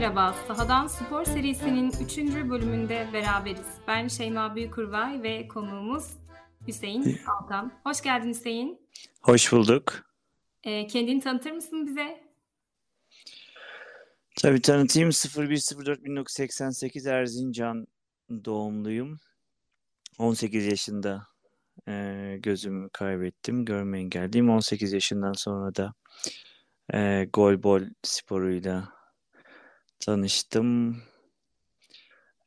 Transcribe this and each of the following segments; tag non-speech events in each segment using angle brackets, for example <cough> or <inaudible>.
Merhaba. Sahadan Spor serisinin 3. bölümünde beraberiz. Ben Şeyma Büyükurvay ve konuğumuz Hüseyin Alkan. Hoş geldin Hüseyin. Hoş bulduk. Ee, kendini tanıtır mısın bize? Tabii tanıtayım. 0104-1988 Erzincan doğumluyum. 18 yaşında e, gözümü kaybettim. Görme engelliyim. 18 yaşından sonra da e, golbol sporuyla tanıştım.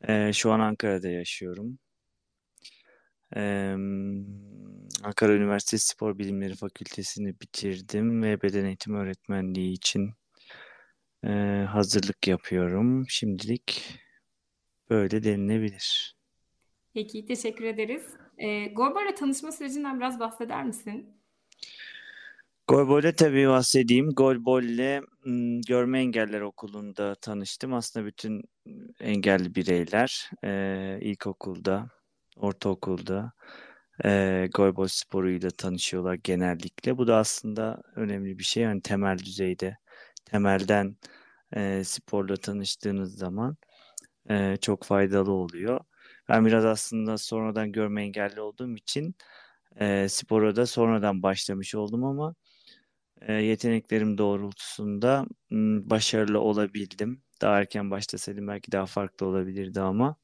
E, şu an Ankara'da yaşıyorum. E, Ankara Üniversitesi Spor Bilimleri Fakültesini bitirdim ve beden eğitimi öğretmenliği için e, hazırlık yapıyorum. Şimdilik böyle denilebilir. Peki, teşekkür ederiz. E, Golbol'le tanışma sürecinden biraz bahseder misin? Golbol'e tabii bahsedeyim. Golbol'le Görme Engeller Okulu'nda tanıştım. Aslında bütün engelli bireyler e, ilkokulda, ortaokulda e, golbol sporuyla tanışıyorlar genellikle. Bu da aslında önemli bir şey. Yani temel düzeyde, temelden e, sporla tanıştığınız zaman e, çok faydalı oluyor. Ben biraz aslında sonradan görme engelli olduğum için e, spora da sonradan başlamış oldum ama yeteneklerim doğrultusunda başarılı olabildim. Daha erken başlasaydım belki daha farklı olabilirdi ama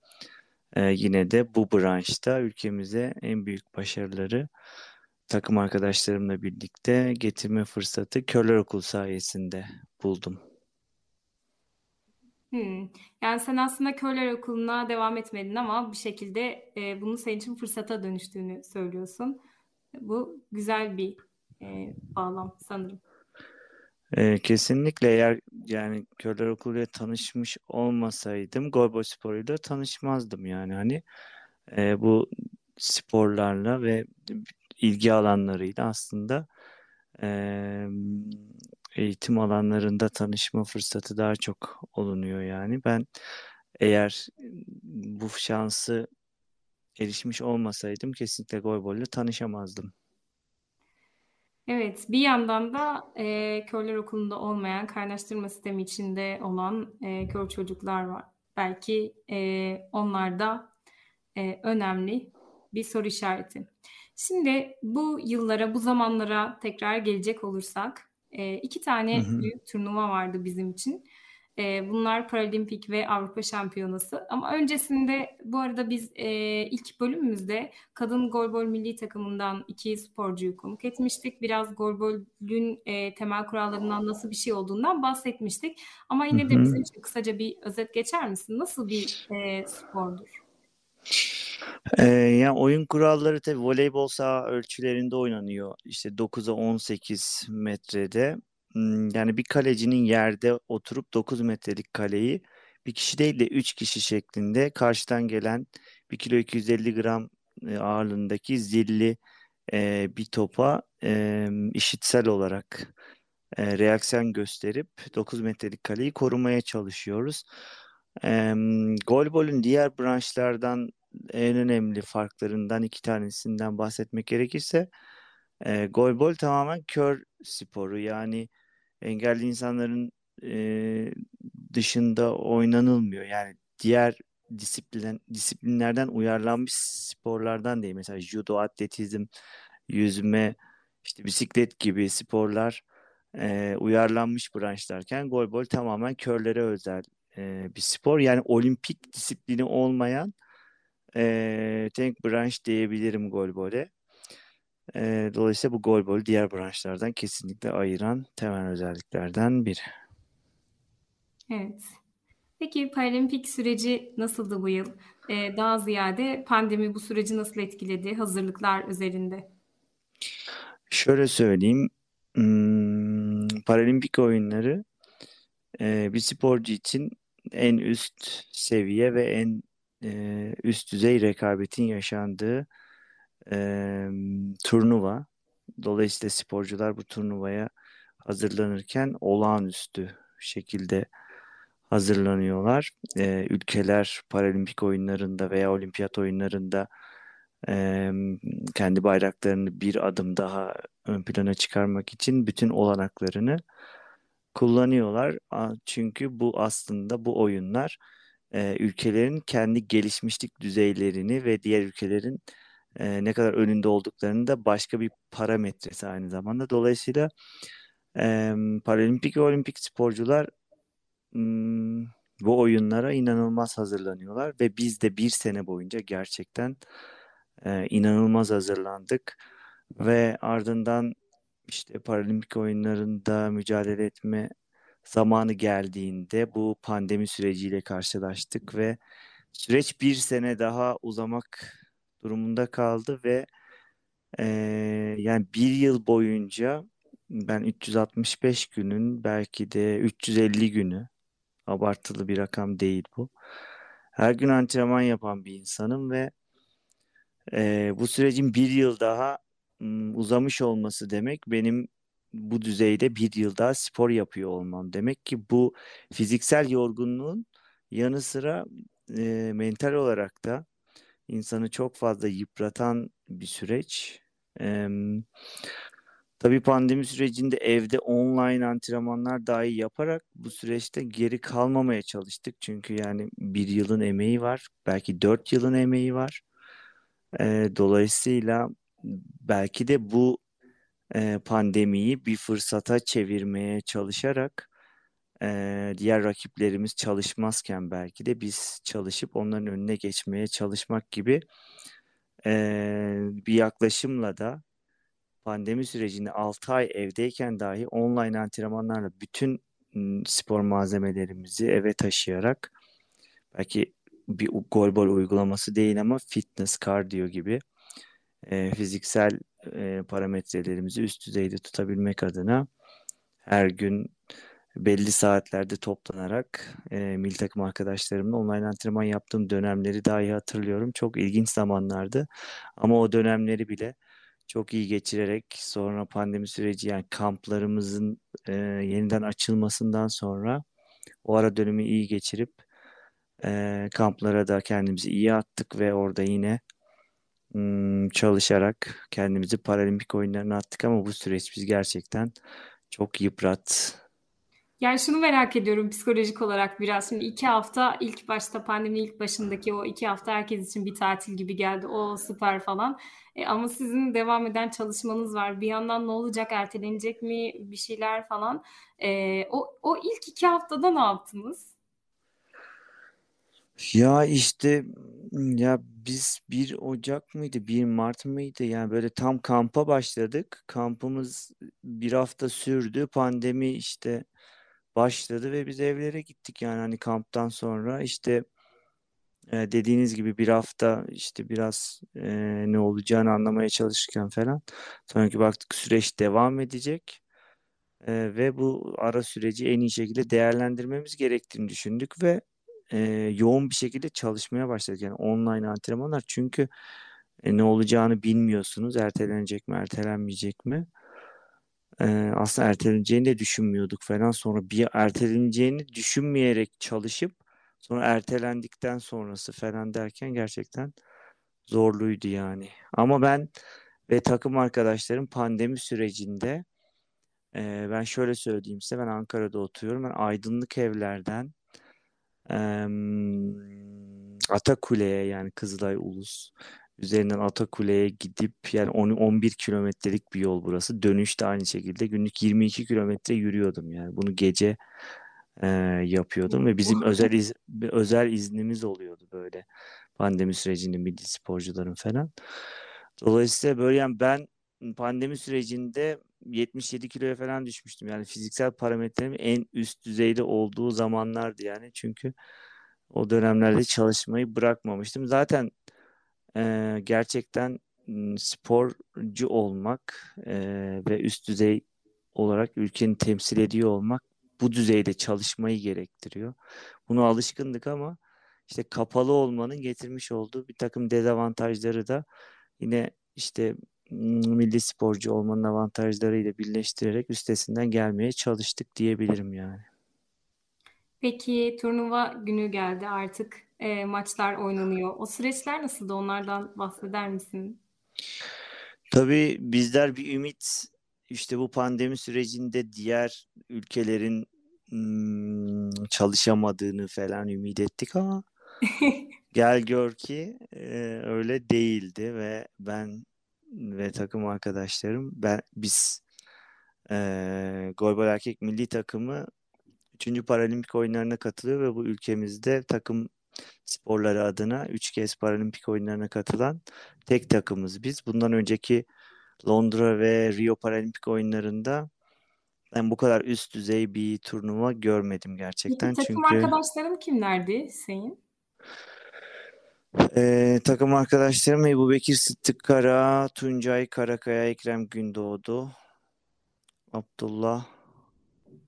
e, yine de bu branşta ülkemize en büyük başarıları takım arkadaşlarımla birlikte getirme fırsatı Körler Okul sayesinde buldum. Hmm. Yani sen aslında Körler Okulu'na devam etmedin ama bir şekilde e, bunun senin için fırsata dönüştüğünü söylüyorsun. Bu güzel bir e, bağlam sanırım. E, kesinlikle eğer yani Körler Okulu'yla tanışmış olmasaydım Golbol sporuyla tanışmazdım yani hani e, bu sporlarla ve ilgi alanlarıyla aslında e, eğitim alanlarında tanışma fırsatı daha çok olunuyor yani. Ben eğer bu şansı erişmiş olmasaydım kesinlikle Golbol ile tanışamazdım. Evet, bir yandan da e, körler okulunda olmayan, kaynaştırma sistemi içinde olan e, kör çocuklar var. Belki e, onlar da e, önemli bir soru işareti. Şimdi bu yıllara, bu zamanlara tekrar gelecek olursak, e, iki tane Hı hı. büyük turnuva vardı bizim için. E, bunlar Paralimpik ve Avrupa Şampiyonası. Ama öncesinde bu arada biz e, ilk bölümümüzde kadın golbol milli takımından iki sporcuyu konuk etmiştik. Biraz golbolün e, temel kurallarından nasıl bir şey olduğundan bahsetmiştik. Ama yine de bizim için kısaca bir özet geçer misin? Nasıl bir e, spordur? Ee, yani oyun kuralları tabii voleybol saha ölçülerinde oynanıyor. İşte 9'a 18 metrede. Yani bir kalecinin yerde oturup 9 metrelik kaleyi bir kişi değil de 3 kişi şeklinde karşıdan gelen 1 kilo 250 gram ağırlığındaki zilli e, bir topa e, işitsel olarak e, reaksiyon gösterip 9 metrelik kaleyi korumaya çalışıyoruz. E, golbolün diğer branşlardan en önemli farklarından iki tanesinden bahsetmek gerekirse e, golbol tamamen kör sporu yani engelli insanların e, dışında oynanılmıyor. Yani diğer disiplin, disiplinlerden uyarlanmış sporlardan değil. Mesela judo, atletizm, yüzme, işte bisiklet gibi sporlar e, uyarlanmış branşlarken golbol tamamen körlere özel e, bir spor. Yani olimpik disiplini olmayan e, tek branş diyebilirim golbole. E, dolayısıyla bu golbol diğer branşlardan kesinlikle ayıran temel özelliklerden biri. Evet. Peki Paralimpik süreci nasıldı bu yıl? E, daha ziyade pandemi bu süreci nasıl etkiledi hazırlıklar üzerinde? Şöyle söyleyeyim, hmm, Paralimpik oyunları e, bir sporcu için en üst seviye ve en e, üst düzey rekabetin yaşandığı e, turnuva. Dolayısıyla sporcular bu turnuvaya hazırlanırken olağanüstü şekilde hazırlanıyorlar. E, ülkeler paralimpik oyunlarında veya olimpiyat oyunlarında e, kendi bayraklarını bir adım daha ön plana çıkarmak için bütün olanaklarını kullanıyorlar. Çünkü bu aslında bu oyunlar e, ülkelerin kendi gelişmişlik düzeylerini ve diğer ülkelerin e, ne kadar önünde olduklarını da başka bir parametresi aynı zamanda. Dolayısıyla e, paralimpik ve olimpik sporcular m, bu oyunlara inanılmaz hazırlanıyorlar ve biz de bir sene boyunca gerçekten e, inanılmaz hazırlandık ve ardından işte paralimpik oyunlarında mücadele etme zamanı geldiğinde bu pandemi süreciyle karşılaştık ve süreç bir sene daha uzamak durumunda kaldı ve e, yani bir yıl boyunca ben 365 günün belki de 350 günü abartılı bir rakam değil bu. Her gün antrenman yapan bir insanım ve e, bu sürecin bir yıl daha uzamış olması demek benim bu düzeyde bir yıl daha spor yapıyor olmam demek ki bu fiziksel yorgunluğun yanı sıra e, mental olarak da insanı çok fazla yıpratan bir süreç. E, tabii pandemi sürecinde evde online antrenmanlar dahi yaparak bu süreçte geri kalmamaya çalıştık. Çünkü yani bir yılın emeği var, belki dört yılın emeği var. E, dolayısıyla belki de bu e, pandemiyi bir fırsata çevirmeye çalışarak e, diğer rakiplerimiz çalışmazken belki de biz çalışıp onların önüne geçmeye çalışmak gibi e, bir yaklaşımla da pandemi sürecinde 6 ay evdeyken dahi online antrenmanlarla bütün spor malzemelerimizi eve taşıyarak belki bir gol bol uygulaması değil ama fitness, kardiyo gibi e, fiziksel e, parametrelerimizi üst düzeyde tutabilmek adına her gün belli saatlerde toplanarak e, milli takım arkadaşlarımla online antrenman yaptığım dönemleri dahi hatırlıyorum. Çok ilginç zamanlardı ama o dönemleri bile çok iyi geçirerek sonra pandemi süreci yani kamplarımızın e, yeniden açılmasından sonra o ara dönemi iyi geçirip e, kamplara da kendimizi iyi attık ve orada yine çalışarak kendimizi paralimpik oyunlarına attık ama bu süreç biz gerçekten çok yıprat. Yani şunu merak ediyorum psikolojik olarak biraz. Şimdi iki hafta ilk başta pandemi ilk başındaki o iki hafta herkes için bir tatil gibi geldi. O süper falan. E, ama sizin devam eden çalışmanız var. Bir yandan ne olacak? Ertelenecek mi? Bir şeyler falan. E, o, o ilk iki haftada ne yaptınız? Ya işte ya biz 1 Ocak mıydı, 1 Mart mıydı? Yani böyle tam kampa başladık. Kampımız bir hafta sürdü. Pandemi işte başladı ve biz evlere gittik yani hani kamptan sonra işte e, dediğiniz gibi bir hafta işte biraz e, ne olacağını anlamaya çalışırken falan sonraki baktık süreç devam edecek E, ve bu ara süreci en iyi şekilde değerlendirmemiz gerektiğini düşündük ve e, yoğun bir şekilde çalışmaya başladık. Yani online antrenmanlar çünkü e, ne olacağını bilmiyorsunuz. Ertelenecek mi, ertelenmeyecek mi? E, aslında erteleneceğini de düşünmüyorduk falan. Sonra bir erteleneceğini düşünmeyerek çalışıp sonra ertelendikten sonrası falan derken gerçekten zorluydu yani. Ama ben ve takım arkadaşlarım pandemi sürecinde e, ben şöyle söyleyeyim size ben Ankara'da oturuyorum. Ben aydınlık evlerden Atakule'ye yani Kızılay Ulus üzerinden Atakule'ye gidip yani 10 11 kilometrelik bir yol burası. Dönüş de aynı şekilde günlük 22 kilometre yürüyordum yani. Bunu gece e, yapıyordum ve bizim özel iz, özel iznimiz oluyordu böyle pandemi sürecinde milli sporcuların falan. Dolayısıyla böyle yani ben pandemi sürecinde 77 kiloya falan düşmüştüm. Yani fiziksel parametremin en üst düzeyde olduğu zamanlardı yani. Çünkü o dönemlerde çalışmayı bırakmamıştım. Zaten e, gerçekten sporcu olmak e, ve üst düzey olarak ülkeni temsil ediyor olmak bu düzeyde çalışmayı gerektiriyor. Bunu alışkındık ama işte kapalı olmanın getirmiş olduğu bir takım dezavantajları da yine işte milli sporcu olmanın avantajlarıyla birleştirerek üstesinden gelmeye çalıştık diyebilirim yani. Peki turnuva günü geldi artık e, maçlar oynanıyor. O süreçler nasıldı? Onlardan bahseder misin? Tabii bizler bir ümit işte bu pandemi sürecinde diğer ülkelerin hmm, çalışamadığını falan ümit ettik ama <laughs> gel gör ki e, öyle değildi ve ben ve takım arkadaşlarım ben biz e, Golbol Erkek Milli Takımı 3. Paralimpik oyunlarına katılıyor ve bu ülkemizde takım sporları adına 3 kez paralimpik oyunlarına katılan tek takımız biz. Bundan önceki Londra ve Rio Paralimpik oyunlarında ben bu kadar üst düzey bir turnuva görmedim gerçekten. Peki takım Çünkü arkadaşların kimlerdi senin? e, takım arkadaşlarım Ebu Bekir Sıddık Kara, Tuncay Karakaya, Ekrem Gündoğdu, Abdullah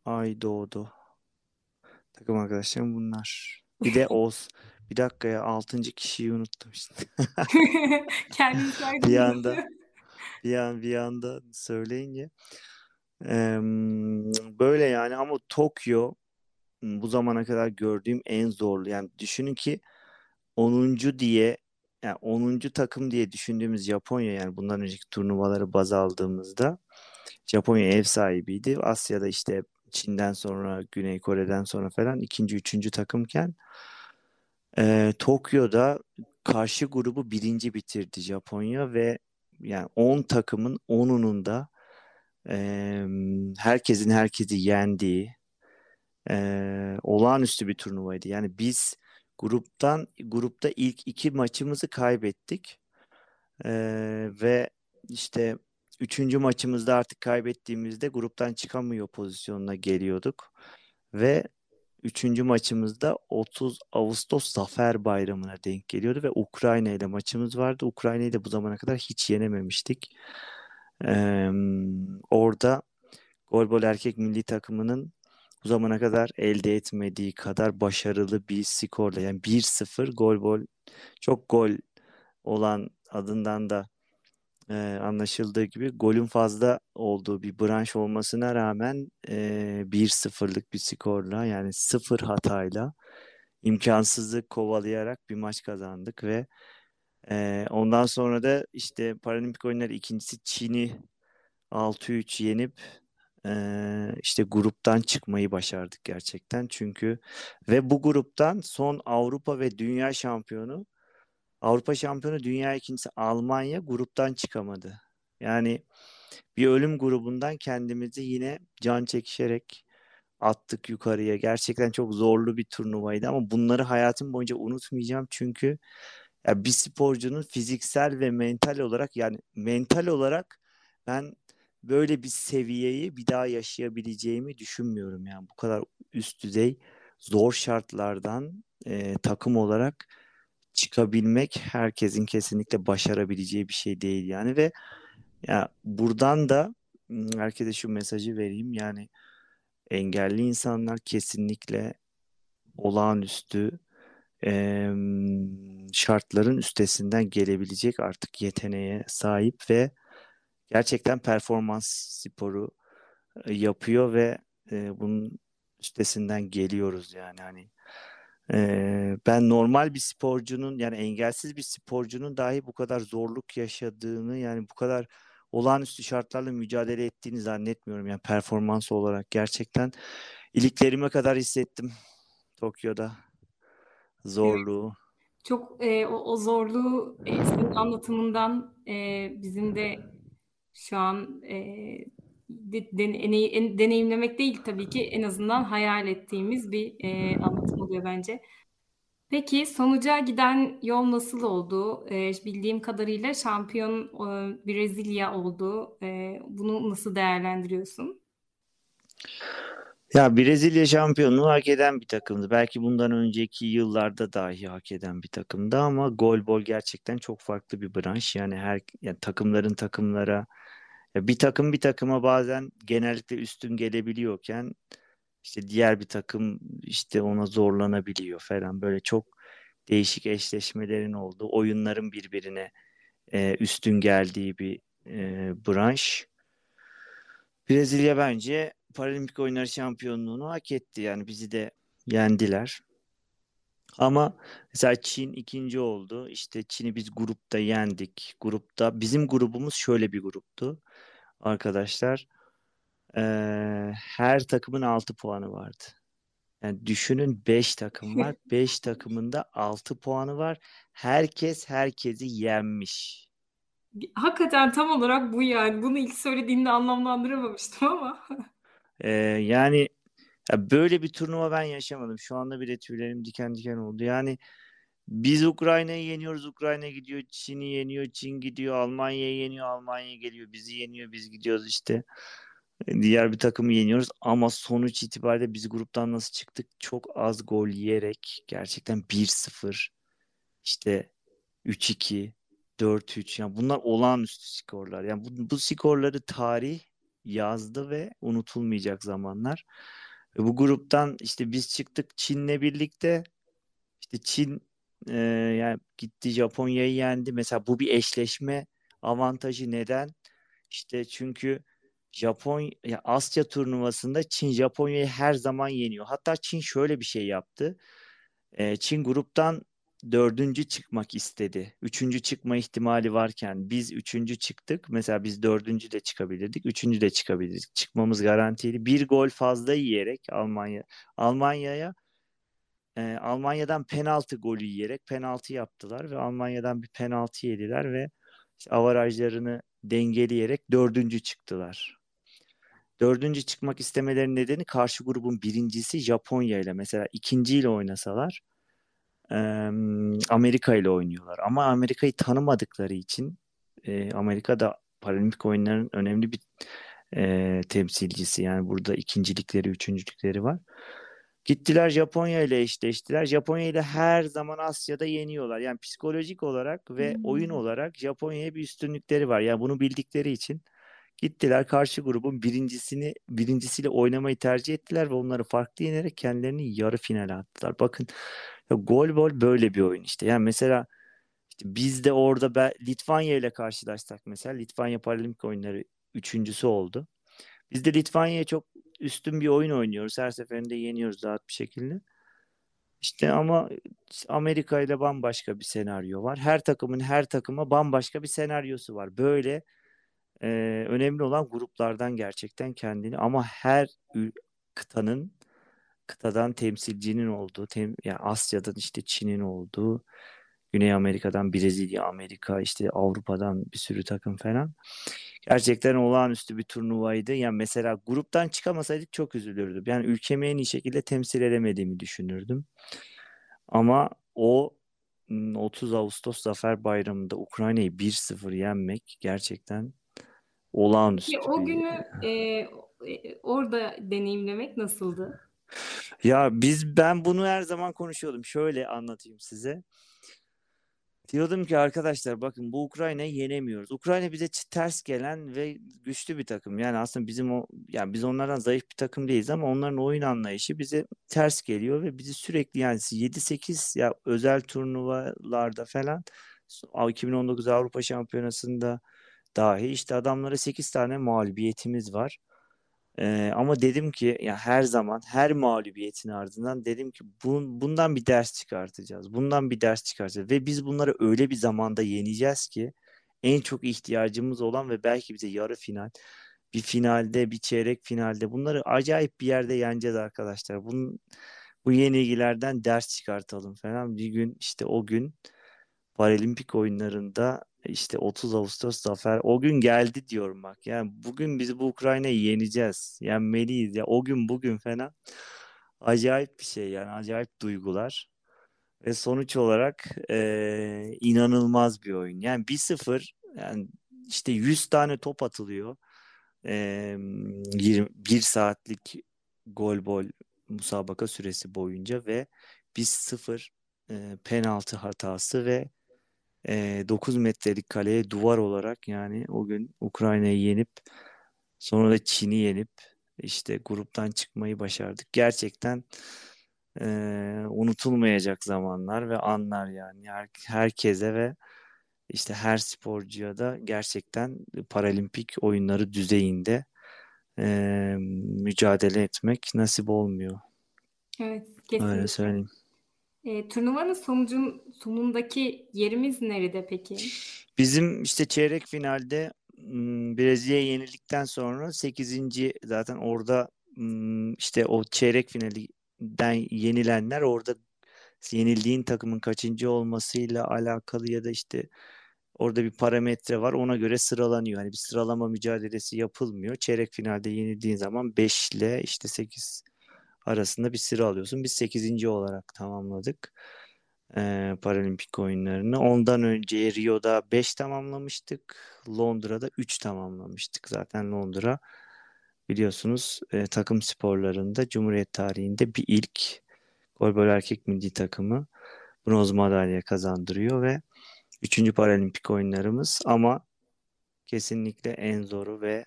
Aydoğdu. Takım arkadaşlarım bunlar. Bir de Oğuz. Bir dakika ya altıncı kişiyi unuttum işte. <laughs> Kendini <laughs> bir anda bir an bir anda söyleyince Eee, böyle yani ama Tokyo bu zamana kadar gördüğüm en zorlu. Yani düşünün ki 10. diye yani 10. takım diye düşündüğümüz Japonya yani bundan önceki turnuvaları baz aldığımızda Japonya ev sahibiydi. Asya'da işte Çin'den sonra Güney Kore'den sonra falan ikinci, üçüncü takımken e, Tokyo'da karşı grubu birinci bitirdi Japonya ve yani 10 takımın 10'unun da e, herkesin herkesi yendiği e, olağanüstü bir turnuvaydı. Yani biz gruptan grupta ilk iki maçımızı kaybettik e, ve işte üçüncü maçımızda artık kaybettiğimizde gruptan çıkamıyor pozisyonuna geliyorduk ve üçüncü maçımızda 30 Ağustos Zafer Bayramı'na denk geliyordu ve Ukrayna ile maçımız vardı. Ukrayna'yı da bu zamana kadar hiç yenememiştik. Ee, orada Golbol erkek milli takımının bu zamana kadar elde etmediği kadar başarılı bir skorla yani 1-0 Golbol çok gol olan adından da e, anlaşıldığı gibi golün fazla olduğu bir branş olmasına rağmen e, 1-0'lık bir skorla yani sıfır hatayla imkansızlık kovalayarak bir maç kazandık ve e, ondan sonra da işte Paralimpik oyunları ikincisi Çin'i 6-3 yenip e, işte gruptan çıkmayı başardık gerçekten. Çünkü ve bu gruptan son Avrupa ve Dünya şampiyonu Avrupa şampiyonu dünya ikincisi Almanya gruptan çıkamadı. Yani bir ölüm grubundan kendimizi yine can çekişerek attık yukarıya. Gerçekten çok zorlu bir turnuvaydı ama bunları hayatım boyunca unutmayacağım çünkü ya bir sporcunun fiziksel ve mental olarak yani mental olarak ben böyle bir seviyeyi bir daha yaşayabileceğimi düşünmüyorum yani bu kadar üst düzey zor şartlardan e, takım olarak çıkabilmek herkesin kesinlikle başarabileceği bir şey değil yani ve ya buradan da herkese şu mesajı vereyim yani engelli insanlar kesinlikle olağanüstü e, şartların üstesinden gelebilecek artık yeteneğe sahip ve gerçekten performans sporu yapıyor ve e, bunun üstesinden geliyoruz yani. Hani ee, ben normal bir sporcunun yani engelsiz bir sporcunun dahi bu kadar zorluk yaşadığını yani bu kadar olağanüstü şartlarla mücadele ettiğini zannetmiyorum. Yani performans olarak gerçekten iliklerime kadar hissettim Tokyo'da zorluğu. Çok e, o, o zorluğu e, senin anlatımından e, bizim de şu an e, de, deney, deneyimlemek değil tabii ki en azından hayal ettiğimiz bir e, anlatım oluyor bence. Peki sonuca giden yol nasıl oldu? E, bildiğim kadarıyla şampiyon e, Brezilya oldu. E, bunu nasıl değerlendiriyorsun? Ya Brezilya şampiyonluğu hak eden bir takımdı. Belki bundan önceki yıllarda dahi hak eden bir takımdı ama golbol gerçekten çok farklı bir branş. Yani her yani takımların takımlara bir takım bir takıma bazen genellikle üstün gelebiliyorken işte diğer bir takım işte ona zorlanabiliyor falan böyle çok değişik eşleşmelerin olduğu, oyunların birbirine e, üstün geldiği bir e, branş. Brezilya bence Paralimpik oyunları şampiyonluğunu hak etti. Yani bizi de yendiler. Ama mesela Çin ikinci oldu. İşte Çin'i biz grupta yendik. Grupta bizim grubumuz şöyle bir gruptu arkadaşlar. Ee, her takımın 6 puanı vardı. Yani düşünün 5 takım var. <laughs> 5 takımında 6 puanı var. Herkes herkesi yenmiş. Hakikaten tam olarak bu yani. Bunu ilk söylediğinde anlamlandıramamıştım ama. <laughs> Ee, yani ya böyle bir turnuva ben yaşamadım. Şu anda bile tüylerim diken diken oldu. Yani biz Ukrayna'yı yeniyoruz, Ukrayna gidiyor, Çin'i yeniyor, Çin gidiyor, Almanya'yı yeniyor, Almanya geliyor, bizi yeniyor, biz gidiyoruz işte. Diğer bir takımı yeniyoruz ama sonuç itibariyle biz gruptan nasıl çıktık? Çok az gol yiyerek gerçekten 1-0 işte 3-2 4-3 yani bunlar olağanüstü skorlar. Yani bu, bu skorları tarih yazdı ve unutulmayacak zamanlar. Ve bu gruptan işte biz çıktık Çin'le birlikte. İşte Çin e, yani gitti Japonya'yı yendi. Mesela bu bir eşleşme avantajı neden? İşte çünkü Japon ya Asya turnuvasında Çin Japonya'yı her zaman yeniyor. Hatta Çin şöyle bir şey yaptı. E, Çin gruptan dördüncü çıkmak istedi. Üçüncü çıkma ihtimali varken biz üçüncü çıktık. Mesela biz dördüncü de çıkabilirdik. Üçüncü de çıkabilirdik. Çıkmamız garantiydi. Bir gol fazla yiyerek Almanya Almanya'ya e, Almanya'dan penaltı golü yiyerek penaltı yaptılar ve Almanya'dan bir penaltı yediler ve işte avarajlarını dengeleyerek dördüncü çıktılar. Dördüncü çıkmak istemelerinin nedeni karşı grubun birincisi Japonya ile mesela ikinciyle oynasalar Amerika ile oynuyorlar. Ama Amerika'yı tanımadıkları için e, Amerika da Paralimpik oyunların önemli bir e, temsilcisi. Yani burada ikincilikleri, üçüncülükleri var. Gittiler Japonya ile eşleştiler. Japonya ile her zaman Asya'da yeniyorlar. Yani psikolojik olarak ve hmm. oyun olarak Japonya'ya bir üstünlükleri var. Yani bunu bildikleri için gittiler karşı grubun birincisini birincisiyle oynamayı tercih ettiler ve onları farklı yenerek kendilerini yarı finale attılar. Bakın ya gol bol böyle bir oyun işte. Yani mesela işte biz de orada be, Litvanya ile karşılaşsak mesela Litvanya Paralimpik oyunları üçüncüsü oldu. Biz de Litvanya'ya çok üstün bir oyun oynuyoruz. Her seferinde yeniyoruz rahat bir şekilde. İşte ama Amerika ile bambaşka bir senaryo var. Her takımın her takıma bambaşka bir senaryosu var. Böyle e, önemli olan gruplardan gerçekten kendini ama her kıtanın kıtadan temsilcinin olduğu, tem, yani Asya'dan işte Çin'in olduğu, Güney Amerika'dan Brezilya, Amerika, işte Avrupa'dan bir sürü takım falan. Gerçekten olağanüstü bir turnuvaydı. Yani mesela gruptan çıkamasaydık çok üzülürdüm. Yani ülkemi en iyi şekilde temsil edemediğimi düşünürdüm. Ama o 30 Ağustos Zafer Bayramı'nda Ukrayna'yı 1-0 yenmek gerçekten olağanüstü. Peki, o günü <laughs> e, orada deneyimlemek nasıldı? Ya biz ben bunu her zaman konuşuyordum. Şöyle anlatayım size. Diyordum ki arkadaşlar bakın bu Ukrayna'yı yenemiyoruz. Ukrayna bize ters gelen ve güçlü bir takım. Yani aslında bizim o yani biz onlardan zayıf bir takım değiliz ama onların oyun anlayışı bize ters geliyor ve bizi sürekli yani 7-8 ya özel turnuvalarda falan 2019 Avrupa Şampiyonası'nda dahi işte adamlara 8 tane mağlubiyetimiz var. Ee, ama dedim ki ya her zaman her mağlubiyetin ardından dedim ki bun, bundan bir ders çıkartacağız. Bundan bir ders çıkartacağız ve biz bunları öyle bir zamanda yeneceğiz ki en çok ihtiyacımız olan ve belki bize yarı final, bir finalde, bir çeyrek finalde bunları acayip bir yerde yeneceğiz arkadaşlar. Bunun, bu yenilgilerden ders çıkartalım falan. Bir gün işte o gün Paralimpik oyunlarında işte 30 Ağustos zafer o gün geldi diyorum bak. Yani bugün biz bu Ukrayna'yı yeneceğiz. Yenmeliyiz ya o gün bugün falan. Acayip bir şey yani acayip duygular. Ve sonuç olarak e, inanılmaz bir oyun. Yani 1-0 yani işte 100 tane top atılıyor. E, 20, 1 saatlik gol bol musabaka süresi boyunca ve 1-0 e, penaltı hatası ve e, 9 metrelik kaleye duvar olarak yani o gün Ukrayna'yı yenip sonra da Çin'i yenip işte gruptan çıkmayı başardık. Gerçekten e, unutulmayacak zamanlar ve anlar yani her, herkese ve işte her sporcuya da gerçekten paralimpik oyunları düzeyinde e, mücadele etmek nasip olmuyor. Evet, Öyle kesinlikle. söyleyeyim. E, turnuvanın sonucun sonundaki yerimiz nerede peki? Bizim işte çeyrek finalde Brezilya'ya yenildikten sonra 8. zaten orada işte o çeyrek finalinden yenilenler orada yenildiğin takımın kaçıncı olmasıyla alakalı ya da işte orada bir parametre var ona göre sıralanıyor. Hani bir sıralama mücadelesi yapılmıyor. Çeyrek finalde yenildiğin zaman 5 ile işte 8 arasında bir sıra alıyorsun. Biz 8. olarak tamamladık e, Paralimpik oyunlarını. Ondan önce Rio'da 5 tamamlamıştık. Londra'da 3 tamamlamıştık. Zaten Londra biliyorsunuz e, takım sporlarında Cumhuriyet tarihinde bir ilk golbol erkek milli takımı bronz madalya kazandırıyor ve 3. Paralimpik oyunlarımız ama kesinlikle en zoru ve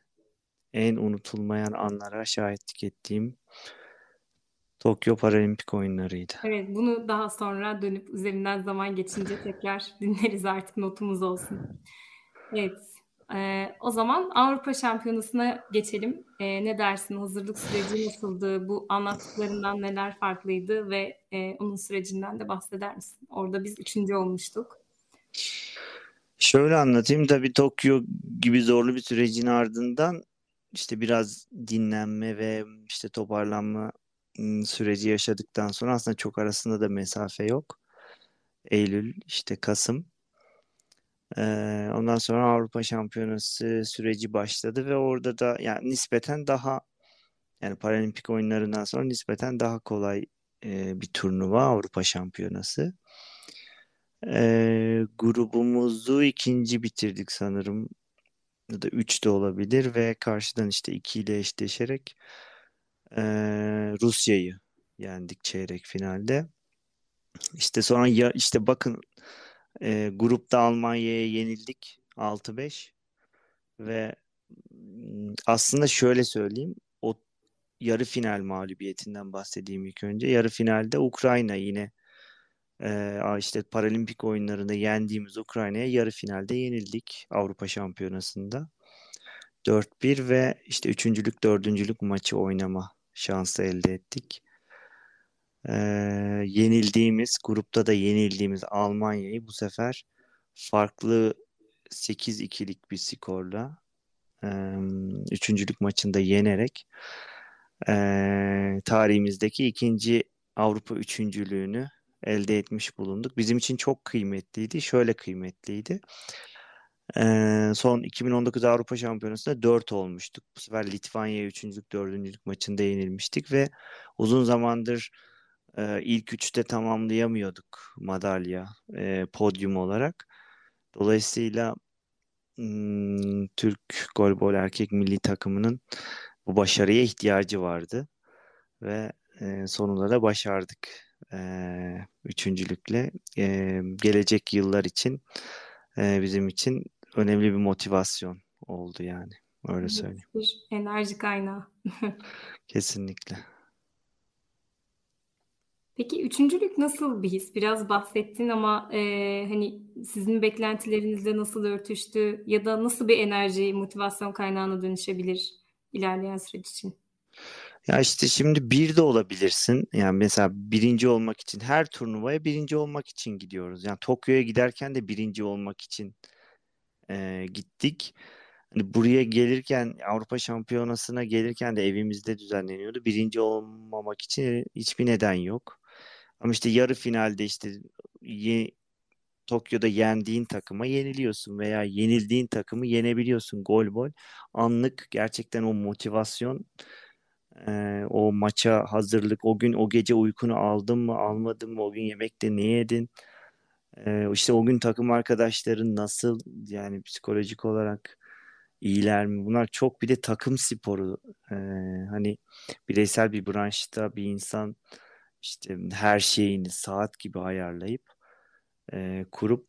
en unutulmayan anlara şahitlik ettiğim Tokyo Paralimpik oyunlarıydı. Evet, bunu daha sonra dönüp üzerinden zaman geçince tekrar <laughs> dinleriz artık notumuz olsun. Evet, e, o zaman Avrupa Şampiyonası'na geçelim. E, ne dersin? Hazırlık süreci nasıldı? Bu anlattıklarından neler farklıydı ve e, onun sürecinden de bahseder misin? Orada biz üçüncü olmuştuk. Şöyle anlatayım. Tabii Tokyo gibi zorlu bir sürecin ardından işte biraz dinlenme ve işte toparlanma süreci yaşadıktan sonra aslında çok arasında da mesafe yok. Eylül, işte Kasım. Ondan sonra Avrupa Şampiyonası süreci başladı ve orada da yani nispeten daha yani Paralimpik oyunlarından sonra nispeten daha kolay bir turnuva Avrupa Şampiyonası. Ee, grubumuzu ikinci bitirdik sanırım. Ya da üç de olabilir ve karşıdan işte iki ile eşleşerek e, Rusya'yı yendik çeyrek finalde. İşte sonra ya işte bakın e, grupta Almanya'ya yenildik 6-5 ve m, aslında şöyle söyleyeyim o yarı final mağlubiyetinden bahsedeyim ilk önce. Yarı finalde Ukrayna yine e, işte Paralimpik oyunlarında yendiğimiz Ukrayna'ya yarı finalde yenildik Avrupa Şampiyonası'nda. 4-1 ve işte üçüncülük dördüncülük maçı oynama şansı elde ettik. Ee, yenildiğimiz grupta da yenildiğimiz Almanya'yı bu sefer farklı 8-2'lik bir skorla e, üçüncülük maçında yenerek e, tarihimizdeki ikinci Avrupa üçüncülüğünü elde etmiş bulunduk. Bizim için çok kıymetliydi. Şöyle kıymetliydi. Ee, son 2019 Avrupa Şampiyonası'nda 4 olmuştuk. Bu sefer Litvanya'ya 3. 4. maçında yenilmiştik ve uzun zamandır e, ilk üçte tamamlayamıyorduk madalya e, podyum olarak. Dolayısıyla Türk golbol erkek milli takımının bu başarıya ihtiyacı vardı ve e, sonunda da başardık e, üçüncülükle. E, gelecek yıllar için e, bizim için önemli bir motivasyon oldu yani. Öyle söyleyeyim. bir enerji kaynağı. <laughs> Kesinlikle. Peki üçüncülük nasıl bir his? Biraz bahsettin ama e, hani sizin beklentilerinizle nasıl örtüştü ya da nasıl bir enerji, motivasyon kaynağına dönüşebilir ilerleyen süreç için? Ya işte şimdi bir de olabilirsin. Yani mesela birinci olmak için her turnuvaya birinci olmak için gidiyoruz. Yani Tokyo'ya giderken de birinci olmak için e, gittik. Hani buraya gelirken Avrupa Şampiyonası'na gelirken de evimizde düzenleniyordu. Birinci olmamak için hiçbir neden yok. Ama işte yarı finalde işte ye- Tokyo'da yendiğin takıma yeniliyorsun veya yenildiğin takımı yenebiliyorsun gol gol. Anlık gerçekten o motivasyon, e, o maça hazırlık, o gün o gece uykunu aldın mı almadın mı, o gün yemekte ne yedin? E, işte o gün takım arkadaşların nasıl yani psikolojik olarak iyiler mi? Bunlar çok bir de takım sporu. E, hani bireysel bir branşta bir insan işte her şeyini saat gibi ayarlayıp e, kurup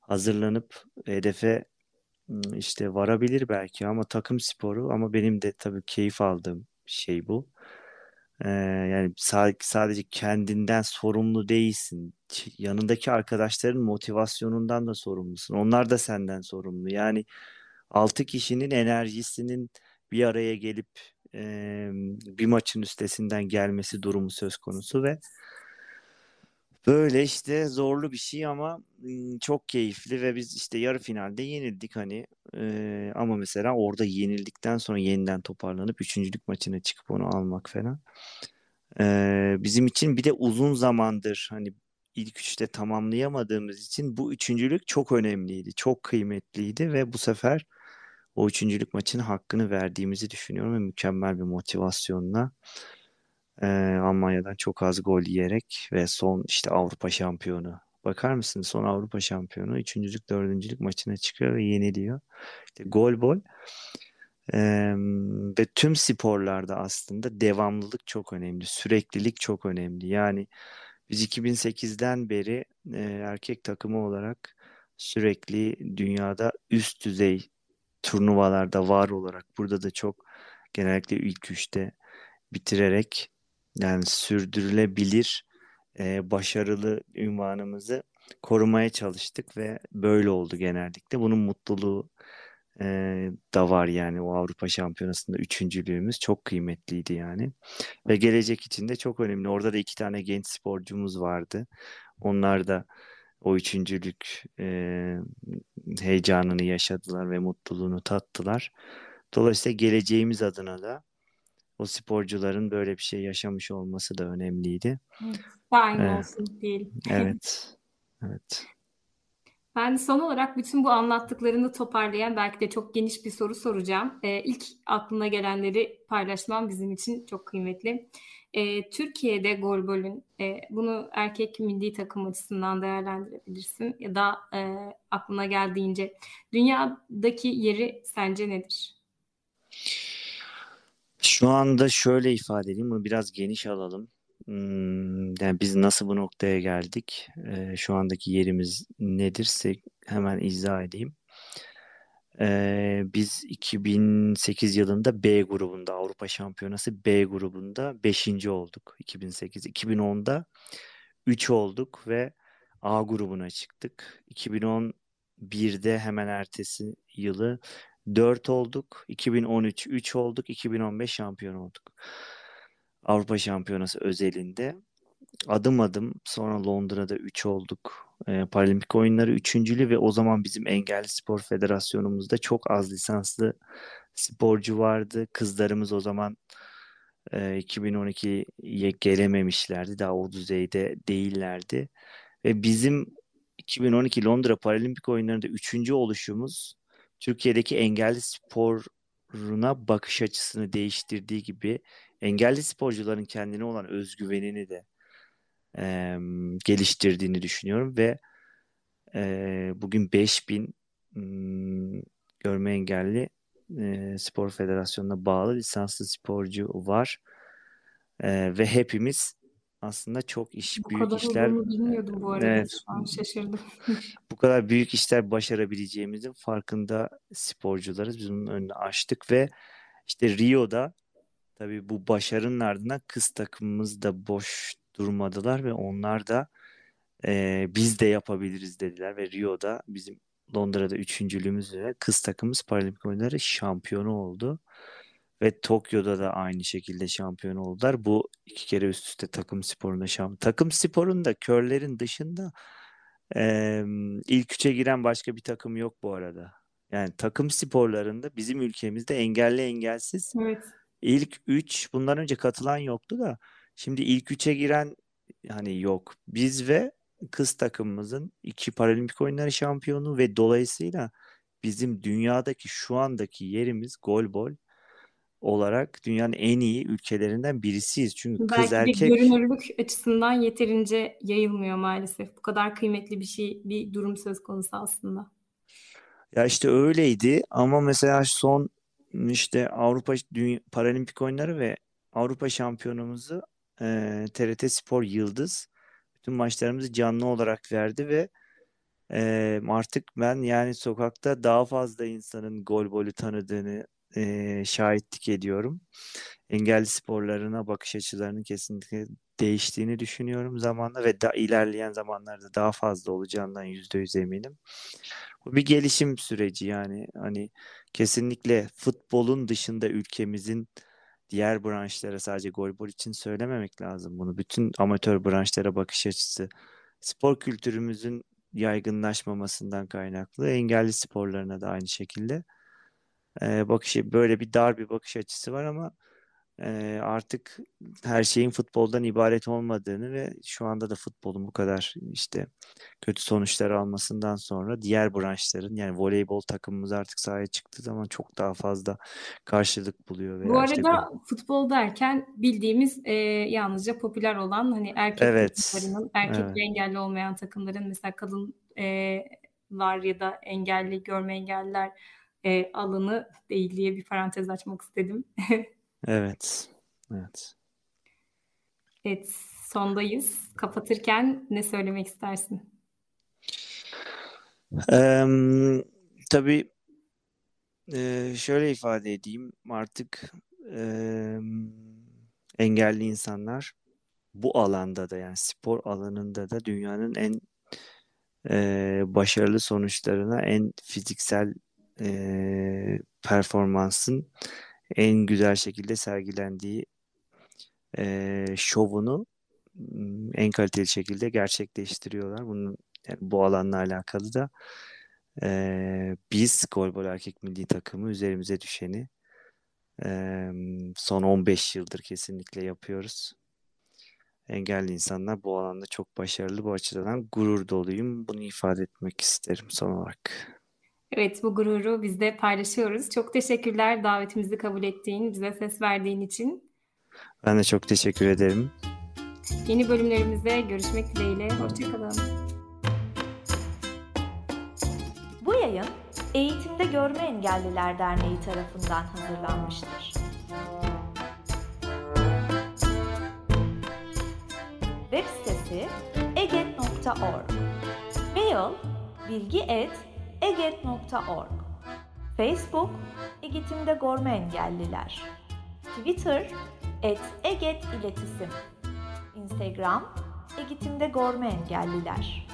hazırlanıp hedefe işte varabilir belki ama takım sporu ama benim de tabii keyif aldığım şey bu. Ee, yani sa- sadece kendinden sorumlu değilsin. Yanındaki arkadaşların motivasyonundan da sorumlusun. Onlar da senden sorumlu. Yani altı kişinin enerjisinin bir araya gelip bir maçın üstesinden gelmesi durumu söz konusu ve böyle işte zorlu bir şey ama çok keyifli ve biz işte yarı finalde yenildik hani E, ama mesela orada yenildikten sonra yeniden toparlanıp üçüncülük maçına çıkıp onu almak falan. E, bizim için bir de uzun zamandır hani ilk üçte tamamlayamadığımız için bu üçüncülük çok önemliydi, çok kıymetliydi ve bu sefer o üçüncülük maçın hakkını verdiğimizi düşünüyorum ve mükemmel bir motivasyonla e, Almanya'dan çok az gol yiyerek ve son işte Avrupa şampiyonu. Bakar mısın son Avrupa şampiyonu üçüncülük dördüncülük maçına çıkıyor ve yeniliyor. İşte gol bol E, ve tüm sporlarda aslında devamlılık çok önemli, süreklilik çok önemli. Yani biz 2008'den beri e, erkek takımı olarak sürekli dünyada üst düzey turnuvalarda var olarak burada da çok genellikle ilk üçte bitirerek yani sürdürülebilir e, başarılı ünvanımızı korumaya çalıştık ve böyle oldu genellikle. Bunun mutluluğu e, da var yani o Avrupa Şampiyonası'nda üçüncülüğümüz çok kıymetliydi yani. Ve gelecek için de çok önemli. Orada da iki tane genç sporcumuz vardı. Onlar da o üçüncülük e, heyecanını yaşadılar ve mutluluğunu tattılar. Dolayısıyla geleceğimiz adına da o sporcuların böyle bir şey yaşamış olması da önemliydi. Daim Ee, olsun diyelim. Evet, <laughs> evet. Ben son olarak bütün bu anlattıklarını toparlayan belki de çok geniş bir soru soracağım. Ee, ilk aklına gelenleri paylaşmam bizim için çok kıymetli. Ee, Türkiye'de golbolün e, bunu erkek milli takım açısından değerlendirebilirsin ya da e, aklına geldiğince dünyadaki yeri sence nedir? Şu anda şöyle ifade edeyim, bunu biraz geniş alalım. Hmm, yani biz nasıl bu noktaya geldik? Ee, şu andaki yerimiz nedirse hemen izah edeyim. Ee, biz 2008 yılında B grubunda Avrupa Şampiyonası B grubunda 5. olduk 2008. 2010'da 3 olduk ve A grubuna çıktık. 2011'de hemen ertesi yılı 4 olduk. 2013 3 olduk. 2015 şampiyon olduk. Avrupa Şampiyonası özelinde adım adım sonra Londra'da 3 olduk. E, Paralimpik oyunları üçüncülü ve o zaman bizim Engelli Spor Federasyonumuzda çok az lisanslı sporcu vardı. Kızlarımız o zaman e, 2012'ye gelememişlerdi. Daha o düzeyde değillerdi. Ve bizim 2012 Londra Paralimpik oyunlarında üçüncü oluşumuz Türkiye'deki engelli sporuna bakış açısını değiştirdiği gibi engelli sporcuların kendine olan özgüvenini de e, geliştirdiğini düşünüyorum ve e, bugün 5000 m, görme engelli e, spor federasyonuna bağlı lisanslı sporcu var. E, ve hepimiz aslında çok iş Bu büyük kadar işler olduğunu bilmiyordum bu arada. evet Şu an şaşırdım. <laughs> bu kadar büyük işler başarabileceğimizin farkında sporcularız. Biz bunun önünü açtık ve işte Rio'da tabii bu başarının ardından kız takımımız da boş durmadılar ve onlar da e, biz de yapabiliriz dediler ve Rio'da bizim Londra'da üçüncülüğümüzle kız takımımız Paralimpik oyunları şampiyonu oldu. Ve Tokyo'da da aynı şekilde şampiyon oldular. Bu iki kere üst üste takım sporunda şampiyon. Takım sporunda körlerin dışında e, ilk üçe giren başka bir takım yok bu arada. Yani takım sporlarında bizim ülkemizde engelli engelsiz Evet. ilk üç bundan önce katılan yoktu da şimdi ilk üçe giren hani yok. Biz ve kız takımımızın iki paralimpik oyunları şampiyonu ve dolayısıyla bizim dünyadaki şu andaki yerimiz golbol olarak dünyanın en iyi ülkelerinden birisiyiz. Çünkü kız Belki de erkek görünürlük açısından yeterince yayılmıyor maalesef. Bu kadar kıymetli bir şey, bir durum söz konusu aslında. ya işte öyleydi ama mesela son işte Avrupa Dünya, Paralimpik oyunları ve Avrupa şampiyonumuzu e, TRT Spor Yıldız bütün maçlarımızı canlı olarak verdi ve e, artık ben yani sokakta daha fazla insanın golbolü tanıdığını e, şahitlik ediyorum. Engelli sporlarına bakış açılarının kesinlikle değiştiğini düşünüyorum zamanla ve da ilerleyen zamanlarda daha fazla olacağından yüzde yüz eminim. Bu bir gelişim süreci yani hani kesinlikle futbolun dışında ülkemizin diğer branşlara sadece golbol için söylememek lazım bunu. Bütün amatör branşlara bakış açısı spor kültürümüzün yaygınlaşmamasından kaynaklı engelli sporlarına da aynı şekilde e, bakış böyle bir dar bir bakış açısı var ama e, artık her şeyin futboldan ibaret olmadığını ve şu anda da futbolun bu kadar işte kötü sonuçlar almasından sonra diğer branşların yani voleybol takımımız artık sahaya çıktığı zaman çok daha fazla karşılık buluyor. Bu arada işte futbol derken bildiğimiz e, yalnızca popüler olan hani erkek Evet, takımlarının erkek evet. ve engelli olmayan takımların mesela kadınlar ya da engelli görme engelliler e, alanı değil diye bir parantez açmak istedim. <laughs> Evet. Evet. Evet, sondayız. Kapatırken ne söylemek istersin? Em, tabii e, şöyle ifade edeyim artık em, engelli insanlar bu alanda da yani spor alanında da dünyanın en e, başarılı sonuçlarına en fiziksel e, performansın en güzel şekilde sergilendiği e, şovunu en kaliteli şekilde gerçekleştiriyorlar. Bunun yani bu alanla alakalı da e, biz golbol erkek milli takımı üzerimize düşeni e, son 15 yıldır kesinlikle yapıyoruz. Engelli insanlar bu alanda çok başarılı. Bu açıdan gurur doluyum. Bunu ifade etmek isterim son olarak. Evet, bu gururu biz de paylaşıyoruz. Çok teşekkürler davetimizi kabul ettiğin, bize ses verdiğin için. Ben de çok teşekkür ederim. Yeni bölümlerimizde görüşmek dileğiyle. Hoşçakalın. Bu yayın Eğitimde Görme Engelliler Derneği tarafından hazırlanmıştır. Web sitesi eget.org Mail bilgi.eget.org Facebook Eğitimde Görme Engelliler. Twitter et Eget İletisim Instagram Eğitimde Görme Engelliler